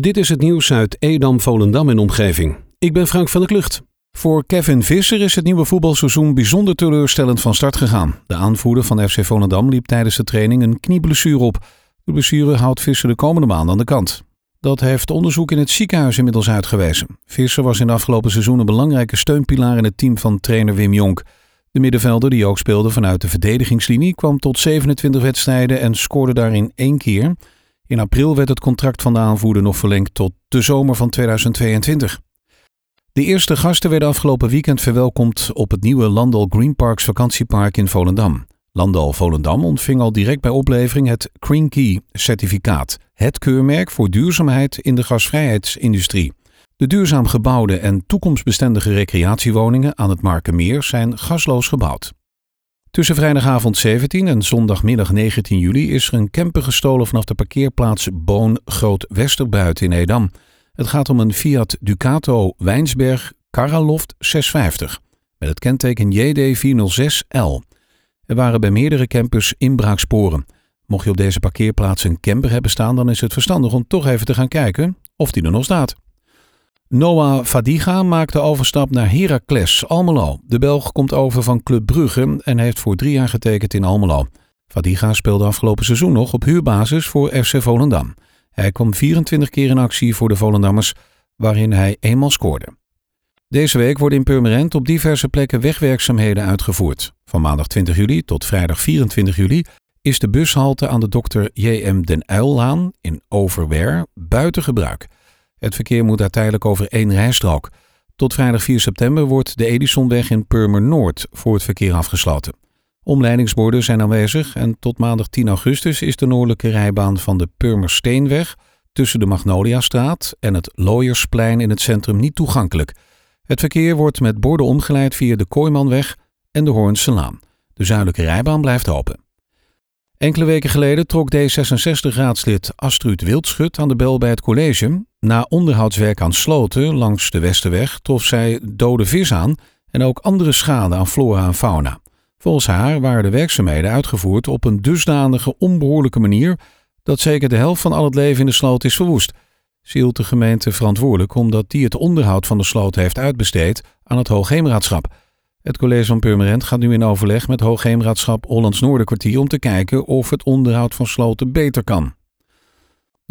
Dit is het nieuws uit Edam, Volendam en omgeving. Ik ben Frank van der Klucht. Voor Kevin Visser is het nieuwe voetbalseizoen bijzonder teleurstellend van start gegaan. De aanvoerder van FC Volendam liep tijdens de training een knieblessure op. De blessure houdt Visser de komende maand aan de kant. Dat heeft onderzoek in het ziekenhuis inmiddels uitgewezen. Visser was in de afgelopen seizoen een belangrijke steunpilaar in het team van trainer Wim Jonk. De middenvelder, die ook speelde vanuit de verdedigingslinie, kwam tot 27 wedstrijden en scoorde daarin één keer. In april werd het contract van de aanvoerder nog verlengd tot de zomer van 2022. De eerste gasten werden afgelopen weekend verwelkomd op het nieuwe Landal Green Parks vakantiepark in Volendam. Landal Volendam ontving al direct bij oplevering het Green Key certificaat, het keurmerk voor duurzaamheid in de gasvrijheidsindustrie. De duurzaam gebouwde en toekomstbestendige recreatiewoningen aan het Markenmeer zijn gasloos gebouwd. Tussen vrijdagavond 17 en zondagmiddag 19 juli is er een camper gestolen vanaf de parkeerplaats Boon Groot Westerbuiten in Edam. Het gaat om een Fiat Ducato Wijnsberg Karaloft 650 met het kenteken JD406L. Er waren bij meerdere campers inbraaksporen. Mocht je op deze parkeerplaats een camper hebben staan, dan is het verstandig om toch even te gaan kijken of die er nog staat. Noah Fadiga maakt de overstap naar Heracles Almelo. De Belg komt over van Club Brugge en heeft voor drie jaar getekend in Almelo. Fadiga speelde afgelopen seizoen nog op huurbasis voor FC Volendam. Hij kwam 24 keer in actie voor de Volendammers, waarin hij eenmaal scoorde. Deze week worden in Purmerend op diverse plekken wegwerkzaamheden uitgevoerd. Van maandag 20 juli tot vrijdag 24 juli is de bushalte aan de Dr. J.M. den Uillaan in Overwer buiten gebruik. Het verkeer moet daar tijdelijk over één rijstrook. Tot vrijdag 4 september wordt de Edisonweg in Purmer Noord voor het verkeer afgesloten. Omleidingsborden zijn aanwezig en tot maandag 10 augustus is de noordelijke rijbaan van de Purmersteenweg tussen de Magnoliastraat en het Looiersplein in het centrum niet toegankelijk. Het verkeer wordt met borden omgeleid via de Kooimanweg en de Hoornse Laan. De zuidelijke rijbaan blijft open. Enkele weken geleden trok D66-raadslid Astruut Wildschut aan de bel bij het college. Na onderhoudswerk aan sloten langs de Westerweg trof zij dode vis aan en ook andere schade aan flora en fauna. Volgens haar waren de werkzaamheden uitgevoerd op een dusdanige onbehoorlijke manier dat zeker de helft van al het leven in de sloot is verwoest. Ze hield de gemeente verantwoordelijk omdat die het onderhoud van de sloot heeft uitbesteed aan het Hoogheemraadschap. Het college van Purmerend gaat nu in overleg met Hoogheemraadschap Hollands Noorderkwartier om te kijken of het onderhoud van sloten beter kan.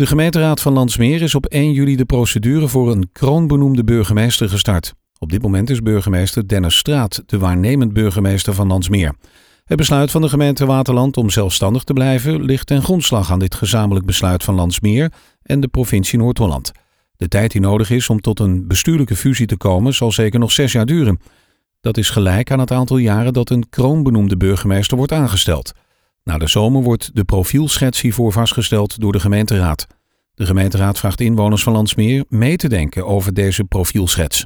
De gemeenteraad van Landsmeer is op 1 juli de procedure voor een kroonbenoemde burgemeester gestart. Op dit moment is burgemeester Dennis Straat de waarnemend burgemeester van Landsmeer. Het besluit van de gemeente Waterland om zelfstandig te blijven ligt ten grondslag aan dit gezamenlijk besluit van Landsmeer en de provincie Noord-Holland. De tijd die nodig is om tot een bestuurlijke fusie te komen zal zeker nog zes jaar duren. Dat is gelijk aan het aantal jaren dat een kroonbenoemde burgemeester wordt aangesteld. Na de zomer wordt de profielschets hiervoor vastgesteld door de gemeenteraad. De gemeenteraad vraagt inwoners van Landsmeer mee te denken over deze profielschets.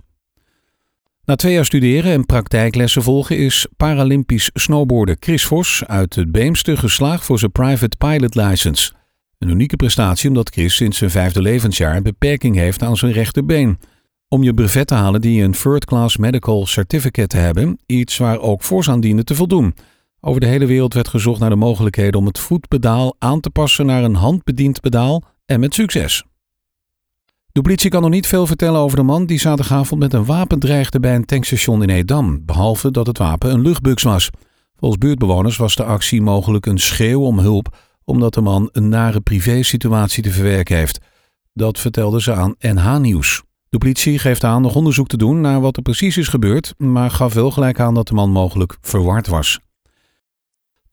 Na twee jaar studeren en praktijklessen volgen is Paralympisch snowboarder Chris Vos uit het Beemster geslaagd voor zijn private pilot license. Een unieke prestatie omdat Chris sinds zijn vijfde levensjaar beperking heeft aan zijn rechterbeen. Om je brevet te halen die een Third Class Medical Certificate te hebben, iets waar ook Vos aan diende te voldoen. Over de hele wereld werd gezocht naar de mogelijkheden om het voetpedaal aan te passen naar een handbediend pedaal en met succes. De politie kan nog niet veel vertellen over de man die zaterdagavond met een wapen dreigde bij een tankstation in Edam, behalve dat het wapen een luchtbuks was. Volgens buurtbewoners was de actie mogelijk een schreeuw om hulp, omdat de man een nare privésituatie te verwerken heeft. Dat vertelde ze aan NH Nieuws. De politie geeft aan nog onderzoek te doen naar wat er precies is gebeurd, maar gaf wel gelijk aan dat de man mogelijk verward was.